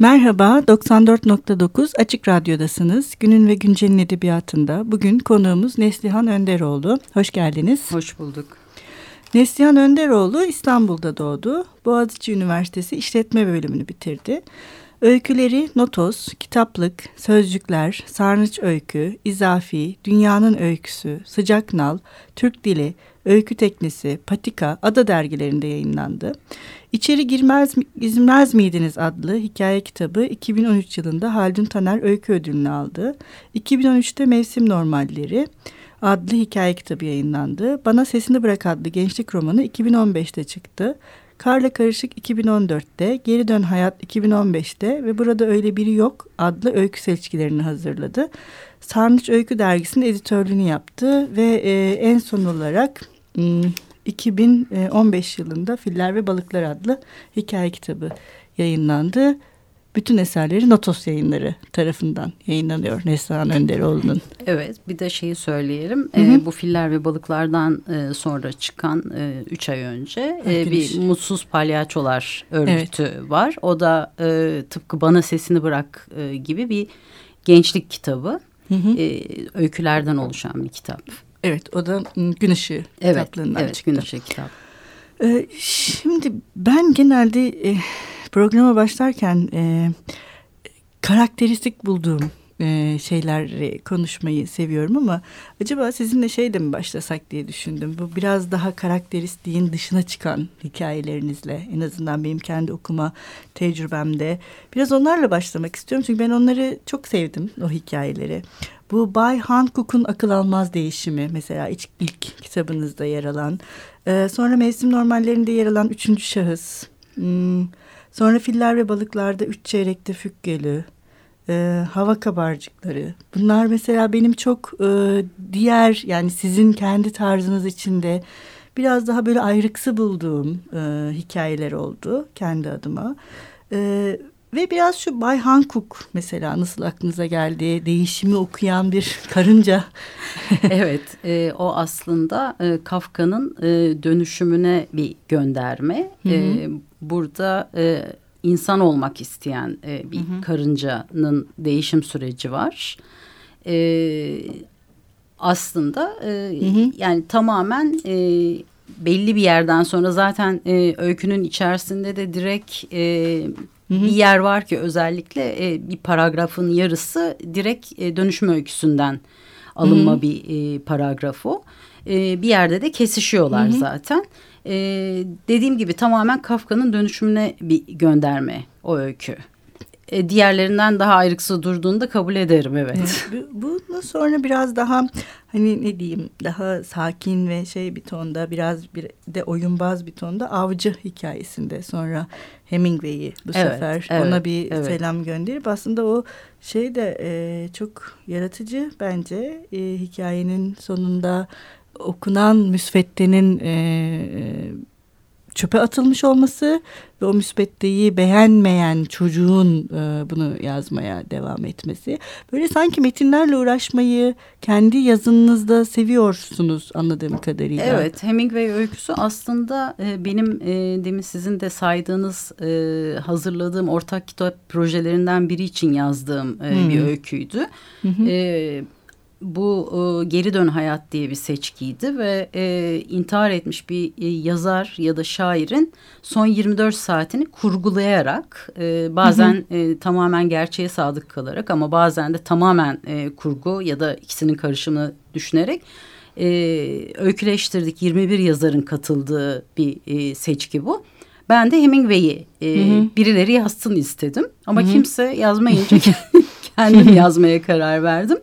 Merhaba, 94.9 Açık Radyo'dasınız. Günün ve Güncel'in edebiyatında bugün konuğumuz Neslihan Önderoğlu. Hoş geldiniz. Hoş bulduk. Neslihan Önderoğlu İstanbul'da doğdu. Boğaziçi Üniversitesi İşletme Bölümünü bitirdi. Öyküleri notos, kitaplık, sözcükler, sarnıç öykü, izafi, dünyanın öyküsü, sıcak nal, Türk dili, öykü teknesi, patika, ada dergilerinde yayınlandı. İçeri girmez, girmez miydiniz adlı hikaye kitabı 2013 yılında Haldun Taner Öykü Ödülünü aldı. 2013'te Mevsim Normalleri adlı hikaye kitabı yayınlandı. Bana Sesini Bırak adlı gençlik romanı 2015'te çıktı. Karla Karışık 2014'te, Geri Dön Hayat 2015'te ve Burada Öyle Biri Yok adlı öykü seçkilerini hazırladı. Sarnıç Öykü Dergisi'nin editörlüğünü yaptı ve e, en son olarak 2015 hmm, yılında Filler ve Balıklar adlı hikaye kitabı yayınlandı. Bütün eserleri Notos yayınları tarafından yayınlanıyor Neslihan Önderoğlu'nun. Evet bir de şeyi söyleyelim. Hı hı. E, bu filler ve balıklardan e, sonra çıkan e, üç ay önce e, bir Mutsuz Palyaçolar örgütü evet. var. O da e, tıpkı Bana Sesini Bırak e, gibi bir gençlik kitabı. Hı hı. E, öykülerden oluşan bir kitap. Evet o da Gün Işığı evet, kitaplığından evet, çıktı. Gün Işığı kitap. Ee, şimdi ben genelde e, programa başlarken e, karakteristik bulduğum e, şeyler konuşmayı seviyorum ama acaba sizinle şey de mi başlasak diye düşündüm. Bu biraz daha karakteristiğin dışına çıkan hikayelerinizle en azından benim kendi okuma tecrübemde biraz onlarla başlamak istiyorum. Çünkü ben onları çok sevdim o hikayeleri. Bu Bay Hancock'un akıl almaz değişimi mesela ilk, ilk kitabınızda yer alan. E, sonra mevsim normallerinde yer alan üçüncü şahıs. Hmm, sonra filler ve balıklarda üç çeyrekte fükkeli. E, hava kabarcıkları. Bunlar mesela benim çok e, diğer yani sizin kendi tarzınız içinde biraz daha böyle ayrıksı bulduğum e, hikayeler oldu kendi adıma. E, ve biraz şu Bay Hankook mesela nasıl aklınıza geldi? Değişimi okuyan bir karınca. evet, e, o aslında e, Kafka'nın e, dönüşümüne bir gönderme. Hı hı. E, burada e, insan olmak isteyen e, bir hı hı. karıncanın değişim süreci var. E, aslında e, hı hı. yani tamamen e, belli bir yerden sonra zaten e, öykünün içerisinde de direkt e, Hı hı. bir yer var ki özellikle e, bir paragrafın yarısı direkt e, dönüşüm öyküsünden alınma hı hı. bir e, paragraf o. E, bir yerde de kesişiyorlar hı hı. zaten. E, dediğim gibi tamamen Kafka'nın dönüşümüne bir gönderme o öykü e, diğerlerinden daha ayrıksı durduğunu da kabul ederim evet. evet. Sonra biraz daha hani ne diyeyim daha sakin ve şey bir tonda biraz bir de oyunbaz bir tonda avcı hikayesinde sonra Hemingway'i bu evet, sefer evet, ona bir evet. selam gönderip aslında o şey de e, çok yaratıcı bence e, hikayenin sonunda okunan müsveddenin e, e çöpe atılmış olması ve o müsbetteyi beğenmeyen çocuğun e, bunu yazmaya devam etmesi. Böyle sanki metinlerle uğraşmayı kendi yazınızda seviyorsunuz anladığım kadarıyla. Evet Hemingway öyküsü aslında e, benim e, demin sizin de saydığınız e, hazırladığım ortak kitap projelerinden biri için yazdığım e, hmm. bir öyküydü. Hı hı. E, bu e, Geri Dön Hayat diye bir seçkiydi ve e, intihar etmiş bir e, yazar ya da şairin son 24 saatini kurgulayarak e, bazen hı hı. E, tamamen gerçeğe sadık kalarak ama bazen de tamamen e, kurgu ya da ikisinin karışımını düşünerek e, öyküleştirdik. 21 yazarın katıldığı bir e, seçki bu. Ben de Hemingway'i e, birileri yazsın istedim ama hı hı. kimse yazmayınca kendim yazmaya karar verdim.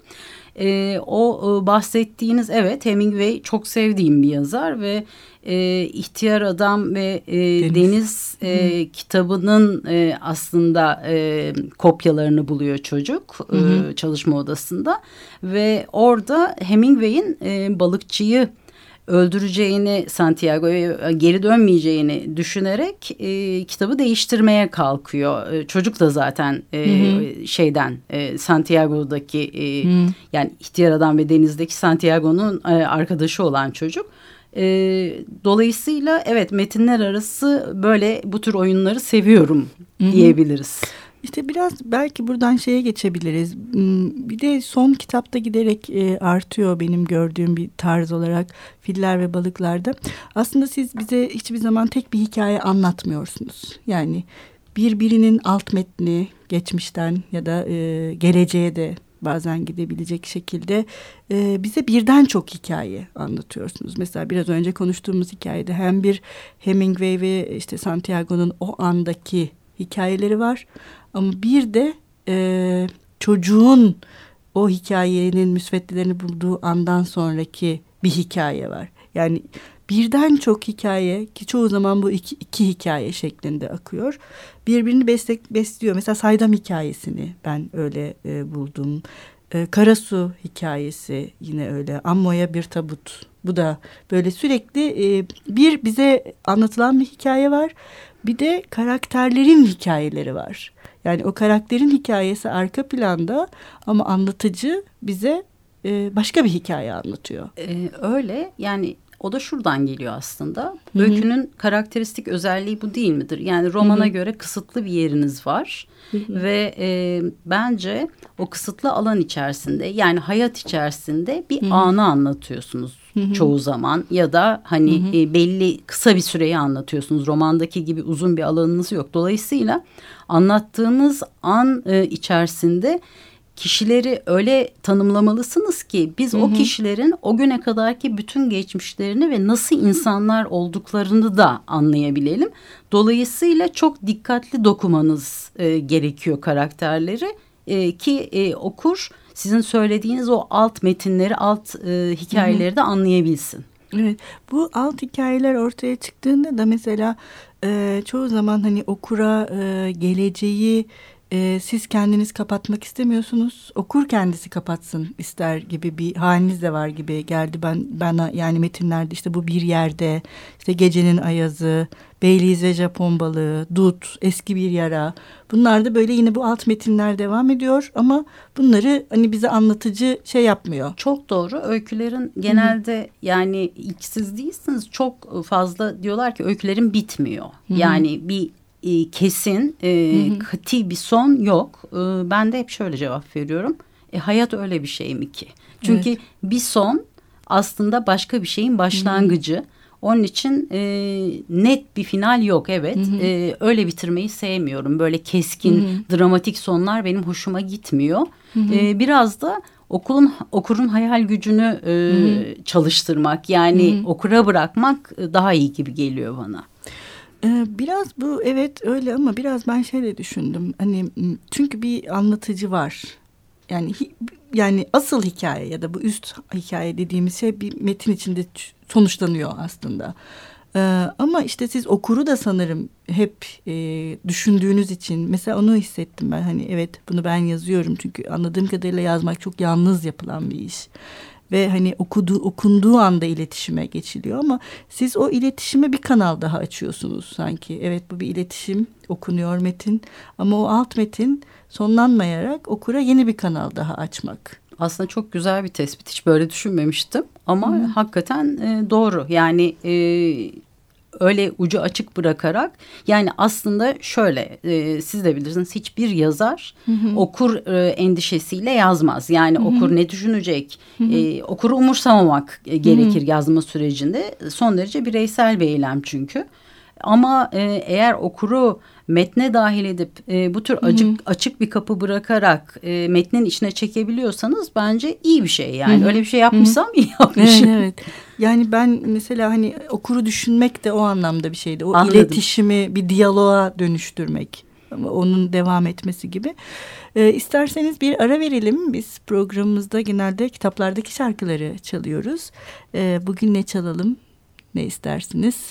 E, o e, bahsettiğiniz evet Hemingway çok sevdiğim bir yazar ve e, İhtiyar Adam ve e, Deniz, Deniz e, kitabının e, aslında e, kopyalarını buluyor çocuk E, çalışma odasında ve orada Hemingway'in e, balıkçıyı öldüreceğini Santiago'ya geri dönmeyeceğini düşünerek e, kitabı değiştirmeye kalkıyor. E, çocuk da zaten e, hı hı. şeyden e, Santiago'daki e, yani ihtiyar adam ve denizdeki Santiago'nun e, arkadaşı olan çocuk. E, dolayısıyla evet metinler arası böyle bu tür oyunları seviyorum hı hı. diyebiliriz. İşte biraz belki buradan şeye geçebiliriz. Hmm, bir de son kitapta giderek e, artıyor benim gördüğüm bir tarz olarak filler ve balıklarda. Aslında siz bize hiçbir zaman tek bir hikaye anlatmıyorsunuz. Yani birbirinin alt metni geçmişten ya da e, geleceğe de bazen gidebilecek şekilde e, bize birden çok hikaye anlatıyorsunuz. Mesela biraz önce konuştuğumuz hikayede hem bir Hemingway ve işte Santiago'nun o andaki hikayeleri var. Ama bir de e, çocuğun o hikayenin müsveddilerini bulduğu andan sonraki bir hikaye var. Yani birden çok hikaye ki çoğu zaman bu iki, iki hikaye şeklinde akıyor. Birbirini beslek, besliyor. Mesela Saydam hikayesini ben öyle e, buldum. E, Karasu hikayesi yine öyle. Ammo'ya bir tabut. Bu da böyle sürekli e, bir bize anlatılan bir hikaye var. Bir de karakterlerin hikayeleri var. Yani o karakterin hikayesi arka planda ama anlatıcı bize e, başka bir hikaye anlatıyor. Ee, öyle yani o da şuradan geliyor aslında. Hı-hı. Öykünün karakteristik özelliği bu değil midir? Yani romana Hı-hı. göre kısıtlı bir yeriniz var. Hı-hı. Ve e, bence o kısıtlı alan içerisinde yani hayat içerisinde bir Hı-hı. anı anlatıyorsunuz Hı-hı. çoğu zaman. Ya da hani e, belli kısa bir süreyi anlatıyorsunuz. Romandaki gibi uzun bir alanınız yok. Dolayısıyla anlattığınız an e, içerisinde kişileri öyle tanımlamalısınız ki biz hı hı. o kişilerin o güne kadarki bütün geçmişlerini ve nasıl insanlar olduklarını da anlayabilelim. Dolayısıyla çok dikkatli dokumanız e, gerekiyor karakterleri e, ki e, okur sizin söylediğiniz o alt metinleri, alt e, hikayeleri de anlayabilsin. Evet, bu alt hikayeler ortaya çıktığında da mesela e, çoğu zaman hani okura e, geleceği e, siz kendiniz kapatmak istemiyorsunuz. Okur kendisi kapatsın ister gibi bir haliniz de var gibi geldi ben bana yani metinlerde işte bu bir yerde işte gecenin ayazı, Beyliğiz ve Japon balığı, Dut, eski bir yara. Bunlar da böyle yine bu alt metinler devam ediyor ama bunları hani bize anlatıcı şey yapmıyor. Çok doğru. Öykülerin genelde Hı-hı. yani siz değilsiniz çok fazla diyorlar ki öykülerin bitmiyor. Hı-hı. Yani bir e, kesin, e, hı hı. kati bir son yok. E, ben de hep şöyle cevap veriyorum. E, hayat öyle bir şey mi ki? Çünkü evet. bir son aslında başka bir şeyin başlangıcı. Hı hı. Onun için e, net bir final yok evet. Hı hı. E, öyle bitirmeyi sevmiyorum. Böyle keskin, hı hı. dramatik sonlar benim hoşuma gitmiyor. Hı hı. E, biraz da okulun okurun hayal gücünü e, hı hı. çalıştırmak yani hı hı. okura bırakmak daha iyi gibi geliyor bana. Ee, biraz bu evet öyle ama biraz ben şeyle düşündüm. Hani çünkü bir anlatıcı var. Yani yani asıl hikaye ya da bu üst hikaye dediğimiz şey bir metin içinde sonuçlanıyor aslında. Ee, ama işte siz okuru da sanırım hep e, düşündüğünüz için mesela onu hissettim ben hani evet bunu ben yazıyorum çünkü anladığım kadarıyla yazmak çok yalnız yapılan bir iş ve hani okuduğu okunduğu anda iletişime geçiliyor ama siz o iletişime bir kanal daha açıyorsunuz sanki. Evet bu bir iletişim okunuyor metin ama o alt metin sonlanmayarak okura yeni bir kanal daha açmak. Aslında çok güzel bir tespit. Hiç böyle düşünmemiştim. Ama Hı. hakikaten e, doğru. Yani e, öyle ucu açık bırakarak yani aslında şöyle e, siz de bilirsiniz hiçbir yazar hı hı. okur e, endişesiyle yazmaz. Yani hı hı. okur ne düşünecek? Hı hı. E, okuru umursamamak e, gerekir hı hı. yazma sürecinde. Son derece bireysel bir eylem çünkü. Ama e, eğer okuru metne dahil edip e, bu tür açık, Hı -hı. açık bir kapı bırakarak e, metnin içine çekebiliyorsanız bence iyi bir şey yani. Hı -hı. Öyle bir şey yapmışsam Hı -hı. iyi yapmışım. Evet, evet. Yani ben mesela hani okuru düşünmek de o anlamda bir şeydi. O Anladım. iletişimi bir diyaloğa dönüştürmek. Onun devam etmesi gibi. E, isterseniz bir ara verelim. Biz programımızda genelde kitaplardaki şarkıları çalıyoruz. E, bugün ne çalalım? Ne istersiniz?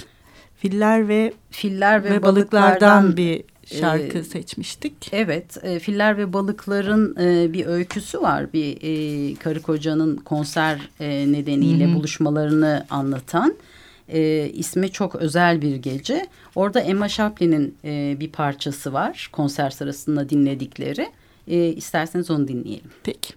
Filler ve filler ve, ve balıklardan, bir şarkı e, seçmiştik. Evet, e, Filler ve Balıkların e, bir öyküsü var. Bir e, karı kocanın konser e, nedeniyle Hı -hı. buluşmalarını anlatan. E, ismi çok özel bir gece. Orada Emma Chaplin'in e, bir parçası var konser sırasında dinledikleri. E, isterseniz onu dinleyelim. Peki.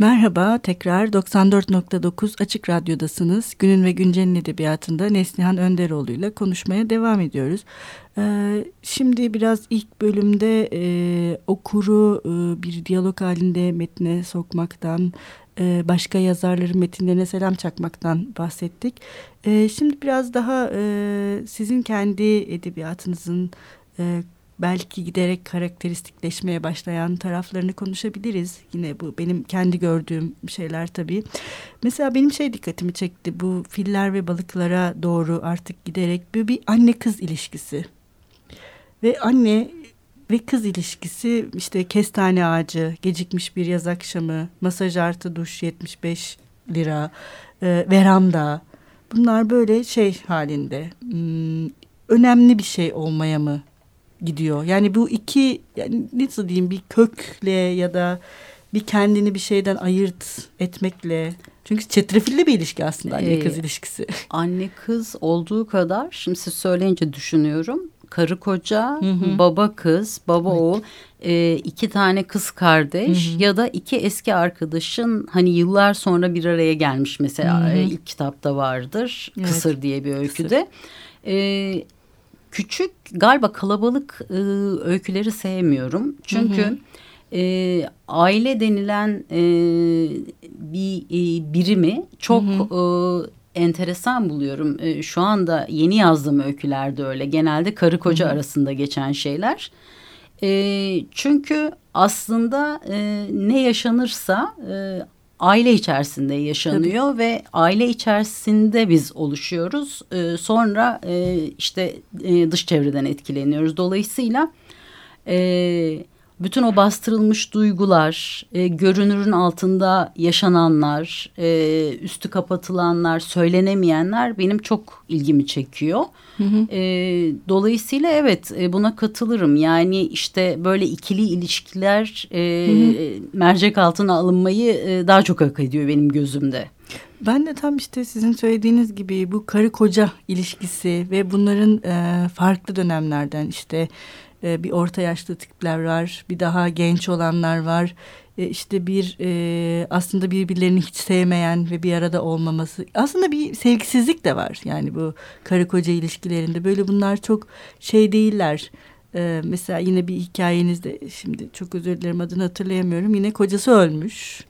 Merhaba, tekrar 94.9 Açık Radyo'dasınız. Günün ve Güncel'in edebiyatında Neslihan Önderoğlu ile konuşmaya devam ediyoruz. Ee, şimdi biraz ilk bölümde e, okuru e, bir diyalog halinde metne sokmaktan, e, başka yazarların metinlerine selam çakmaktan bahsettik. E, şimdi biraz daha e, sizin kendi edebiyatınızın... E, belki giderek karakteristikleşmeye başlayan taraflarını konuşabiliriz. Yine bu benim kendi gördüğüm şeyler tabii. Mesela benim şey dikkatimi çekti. Bu filler ve balıklara doğru artık giderek bir, bir anne kız ilişkisi. Ve anne ve kız ilişkisi işte kestane ağacı, gecikmiş bir yaz akşamı, masaj artı duş 75 lira, e, veranda. Bunlar böyle şey halinde hmm, önemli bir şey olmaya mı gidiyor. Yani bu iki yani nasıl diyeyim bir kökle ya da bir kendini bir şeyden ayırt etmekle çünkü çetrefilli bir ilişki aslında anne kız ee, ilişkisi. Anne kız olduğu kadar şimdi siz söyleyince düşünüyorum. Karı koca, hı hı. baba kız, baba evet. oğul, e, iki tane kız kardeş hı hı. ya da iki eski arkadaşın hani yıllar sonra bir araya gelmiş mesela hı hı. ilk kitapta vardır. Evet. Kısır diye bir öyküde. Kısır. E, küçük galiba kalabalık e, öyküleri sevmiyorum. Çünkü hı hı. E, aile denilen e, bir e, birimi çok hı hı. E, enteresan buluyorum. E, şu anda yeni yazdığım öykülerde öyle. Genelde karı koca hı hı. arasında geçen şeyler. E, çünkü aslında e, ne yaşanırsa e, aile içerisinde yaşanıyor Tabii. ve aile içerisinde biz oluşuyoruz. E, sonra e, işte e, dış çevreden etkileniyoruz. Dolayısıyla e, bütün o bastırılmış duygular, e, görünürün altında yaşananlar, e, üstü kapatılanlar, söylenemeyenler benim çok ilgimi çekiyor. Hı hı. E, dolayısıyla evet e, buna katılırım. Yani işte böyle ikili ilişkiler e, hı hı. mercek altına alınmayı e, daha çok hak ediyor benim gözümde. Ben de tam işte sizin söylediğiniz gibi bu karı koca ilişkisi ve bunların e, farklı dönemlerden işte e, bir orta yaşlı tipler var, bir daha genç olanlar var. E, işte bir e, aslında birbirlerini hiç sevmeyen ve bir arada olmaması. Aslında bir sevgisizlik de var yani bu karı koca ilişkilerinde. Böyle bunlar çok şey değiller. E, mesela yine bir hikayenizde şimdi çok özür dilerim adını hatırlayamıyorum. Yine kocası ölmüş.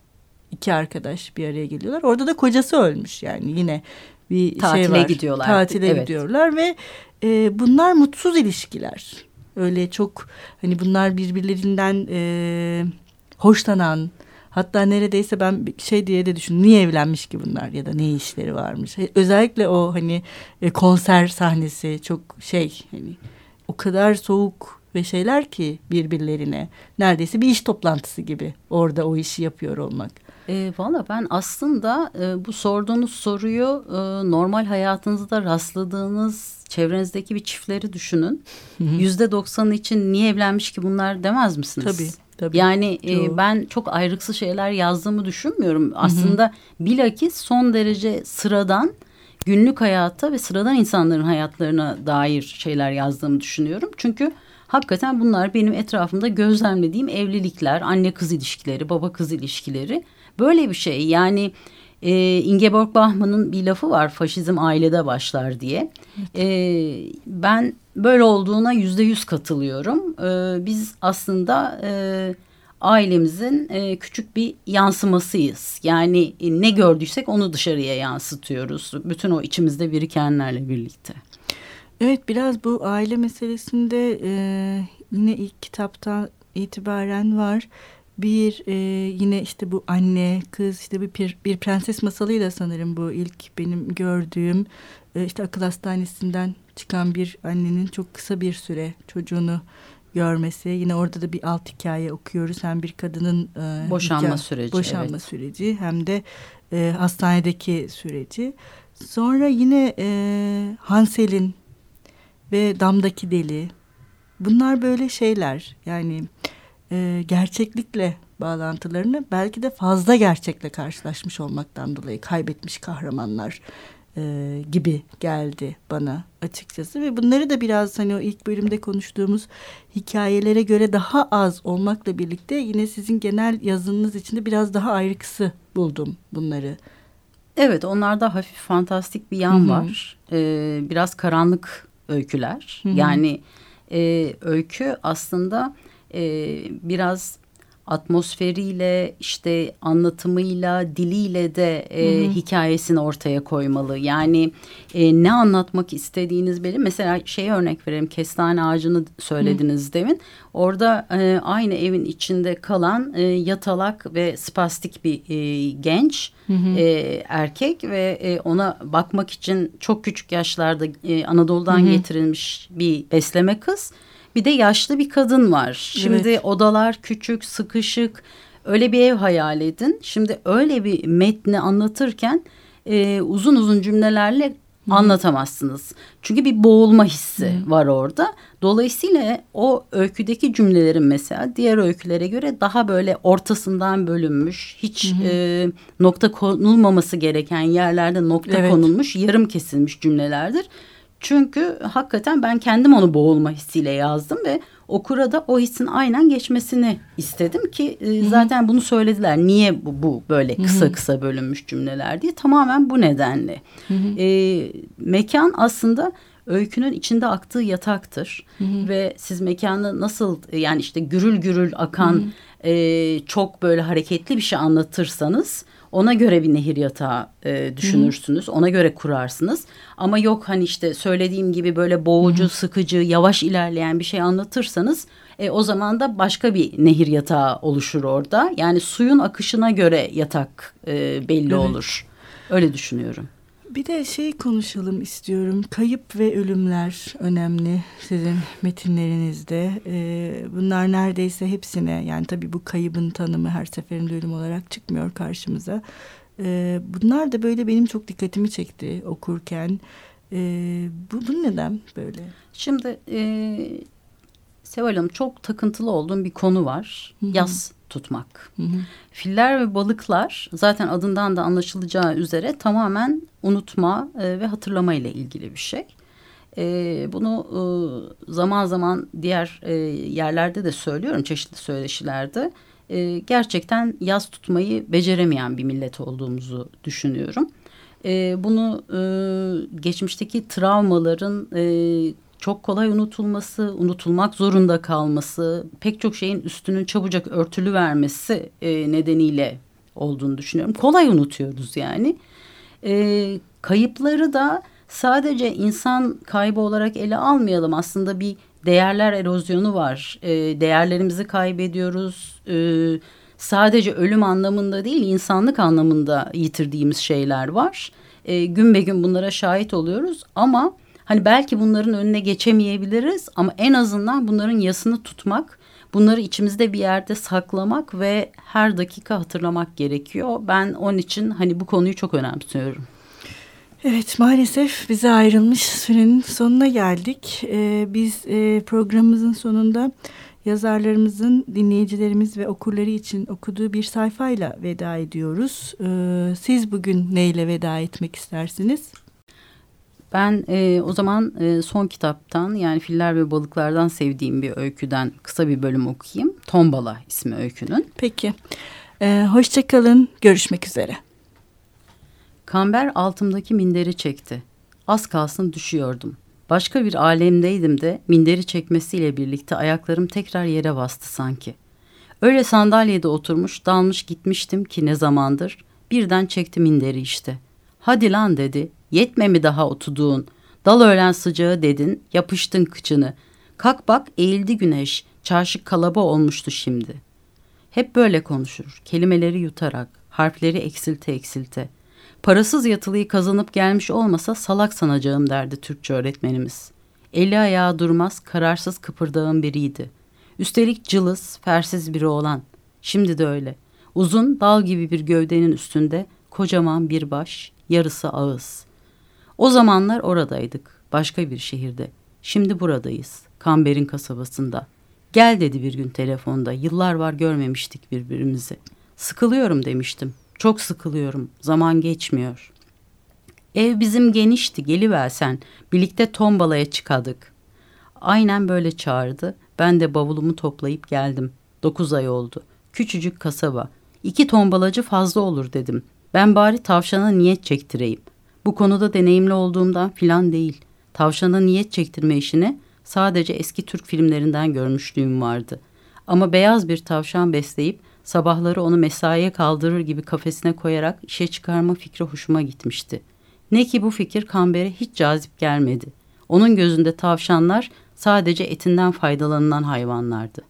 İki arkadaş bir araya geliyorlar. Orada da kocası ölmüş yani yine bir Tatile şey var. gidiyorlar. Tatile evet. gidiyorlar ve e, bunlar mutsuz ilişkiler. Öyle çok hani bunlar birbirlerinden e, hoşlanan hatta neredeyse ben şey diye de düşündüm niye evlenmiş ki bunlar ya da ne işleri varmış. Özellikle o hani e, konser sahnesi çok şey hani o kadar soğuk ve şeyler ki birbirlerine neredeyse bir iş toplantısı gibi orada o işi yapıyor olmak. E, Valla ben aslında e, bu sorduğunuz soruyu e, normal hayatınızda rastladığınız çevrenizdeki bir çiftleri düşünün. Yüzde doksan için niye evlenmiş ki bunlar demez misiniz? Tabii. Tabii. Yani e, ben çok ayrıksız şeyler yazdığımı düşünmüyorum. Aslında hı hı. bilakis son derece sıradan günlük hayata ve sıradan insanların hayatlarına dair şeyler yazdığımı düşünüyorum. Çünkü hakikaten bunlar benim etrafımda gözlemlediğim evlilikler, anne kız ilişkileri, baba kız ilişkileri. Böyle bir şey yani e, Ingeborg Bachmann'ın bir lafı var faşizm ailede başlar diye. E, ben böyle olduğuna yüzde yüz katılıyorum. E, biz aslında e, ailemizin e, küçük bir yansımasıyız. Yani e, ne gördüysek onu dışarıya yansıtıyoruz. Bütün o içimizde birikenlerle birlikte. Evet biraz bu aile meselesinde e, yine ilk kitaptan itibaren var bir e, yine işte bu anne kız işte bir, bir prenses masalıyla sanırım bu ilk benim gördüğüm e, işte akıl hastanesinden çıkan bir annenin çok kısa bir süre çocuğunu görmesi. Yine orada da bir alt hikaye okuyoruz. Hem bir kadının e, boşanma hikaye, süreci boşanma evet. süreci hem de e, hastanedeki süreci. Sonra yine e, Hansel'in ve damdaki deli. Bunlar böyle şeyler. Yani e, gerçeklikle bağlantılarını belki de fazla gerçekle karşılaşmış olmaktan dolayı kaybetmiş kahramanlar e, gibi geldi bana açıkçası ve bunları da biraz hani o ilk bölümde konuştuğumuz hikayelere göre daha az olmakla birlikte yine sizin genel yazınız içinde biraz daha ayrıksı buldum bunları. Evet onlarda hafif fantastik bir yan Hı -hı. var. Ee, biraz karanlık öyküler. Hı -hı. Yani e, öykü aslında e, biraz atmosferiyle işte anlatımıyla diliyle de e, hı hı. hikayesini ortaya koymalı. Yani e, ne anlatmak istediğiniz belli. Mesela şey örnek vereyim kestane ağacını söylediniz hı. demin. Orada e, aynı evin içinde kalan e, yatalak ve spastik bir e, genç hı hı. E, erkek ve e, ona bakmak için çok küçük yaşlarda e, Anadolu'dan hı hı. getirilmiş bir besleme kız. Bir de yaşlı bir kadın var. Şimdi evet. odalar küçük, sıkışık. Öyle bir ev hayal edin. Şimdi öyle bir metni anlatırken e, uzun uzun cümlelerle Hı. anlatamazsınız. Çünkü bir boğulma hissi Hı. var orada. Dolayısıyla o öyküdeki cümlelerin mesela diğer öykülere göre daha böyle ortasından bölünmüş, hiç E, nokta konulmaması gereken yerlerde nokta evet. konulmuş, yarım kesilmiş cümlelerdir. Çünkü hakikaten ben kendim onu boğulma hissiyle yazdım ve okura da o hissin aynen geçmesini istedim ki e, zaten bunu söylediler. Niye bu, bu böyle kısa kısa bölünmüş cümleler diye tamamen bu nedenle. E, mekan aslında öykünün içinde aktığı yataktır hı hı. ve siz mekanı nasıl yani işte gürül gürül akan hı hı. E, çok böyle hareketli bir şey anlatırsanız ona göre bir nehir yatağı e, düşünürsünüz. Hı. Ona göre kurarsınız. Ama yok hani işte söylediğim gibi böyle boğucu, Hı. sıkıcı, yavaş ilerleyen bir şey anlatırsanız e, o zaman da başka bir nehir yatağı oluşur orada. Yani suyun akışına göre yatak e, belli evet. olur. Öyle düşünüyorum. Bir de şey konuşalım istiyorum. Kayıp ve ölümler önemli sizin metinlerinizde. Ee, bunlar neredeyse hepsine yani tabii bu kaybın tanımı her seferinde ölüm olarak çıkmıyor karşımıza. Ee, bunlar da böyle benim çok dikkatimi çekti okurken. Ee, bu, bu neden böyle? Şimdi e, Seval Hanım çok takıntılı olduğum bir konu var. Hı -hı. Yaz tutmak. Hı hı. Filler ve balıklar zaten adından da anlaşılacağı üzere tamamen unutma e, ve hatırlama ile ilgili bir şey. E, bunu e, zaman zaman diğer yerlerde de söylüyorum çeşitli söyleşilerde. Gerçekten yaz tutmayı beceremeyen bir millet olduğumuzu düşünüyorum. Bunu geçmişteki travmaların çok kolay unutulması, unutulmak zorunda kalması, pek çok şeyin üstünün çabucak örtülü vermesi e, nedeniyle olduğunu düşünüyorum. Kolay unutuyoruz yani. E, kayıpları da sadece insan kaybı olarak ele almayalım. Aslında bir değerler erozyonu var. E, değerlerimizi kaybediyoruz. E, sadece ölüm anlamında değil, insanlık anlamında yitirdiğimiz şeyler var. E, gün be gün bunlara şahit oluyoruz ama Hani belki bunların önüne geçemeyebiliriz ama en azından bunların yasını tutmak, bunları içimizde bir yerde saklamak ve her dakika hatırlamak gerekiyor. Ben onun için hani bu konuyu çok önemsiyorum. Evet maalesef bize ayrılmış sürenin sonuna geldik. Ee, biz e, programımızın sonunda yazarlarımızın dinleyicilerimiz ve okurları için okuduğu bir sayfayla veda ediyoruz. Ee, siz bugün neyle veda etmek istersiniz? Ben e, o zaman e, son kitaptan yani filler ve balıklardan sevdiğim bir öyküden kısa bir bölüm okuyayım. Tombala ismi öykünün. Peki. Ee, Hoşçakalın. Görüşmek üzere. Kamber altımdaki minderi çekti. Az kalsın düşüyordum. Başka bir alemdeydim de minderi çekmesiyle birlikte ayaklarım tekrar yere bastı sanki. Öyle sandalyede oturmuş dalmış gitmiştim ki ne zamandır birden çekti minderi işte. Hadi lan dedi Yetme mi daha otuduğun? Dal öğlen sıcağı dedin, yapıştın kıçını. Kalk bak eğildi güneş, çarşı kalaba olmuştu şimdi. Hep böyle konuşur, kelimeleri yutarak, harfleri eksilte eksilte. Parasız yatılıyı kazanıp gelmiş olmasa salak sanacağım derdi Türkçe öğretmenimiz. Eli ayağı durmaz, kararsız kıpırdağın biriydi. Üstelik cılız, fersiz biri olan. Şimdi de öyle. Uzun, dal gibi bir gövdenin üstünde kocaman bir baş, yarısı ağız. O zamanlar oradaydık, başka bir şehirde. Şimdi buradayız, Kamber'in kasabasında. Gel dedi bir gün telefonda. Yıllar var görmemiştik birbirimizi. Sıkılıyorum demiştim. Çok sıkılıyorum. Zaman geçmiyor. Ev bizim genişti geliversen. Birlikte tombalaya çıkadık. Aynen böyle çağırdı. Ben de bavulumu toplayıp geldim. Dokuz ay oldu. Küçücük kasaba. İki tombalacı fazla olur dedim. Ben bari tavşana niyet çektireyim. Bu konuda deneyimli olduğumdan filan değil. Tavşana niyet çektirme işini sadece eski Türk filmlerinden görmüşlüğüm vardı. Ama beyaz bir tavşan besleyip sabahları onu mesaiye kaldırır gibi kafesine koyarak işe çıkarma fikri hoşuma gitmişti. Ne ki bu fikir Kamber'e hiç cazip gelmedi. Onun gözünde tavşanlar sadece etinden faydalanılan hayvanlardı.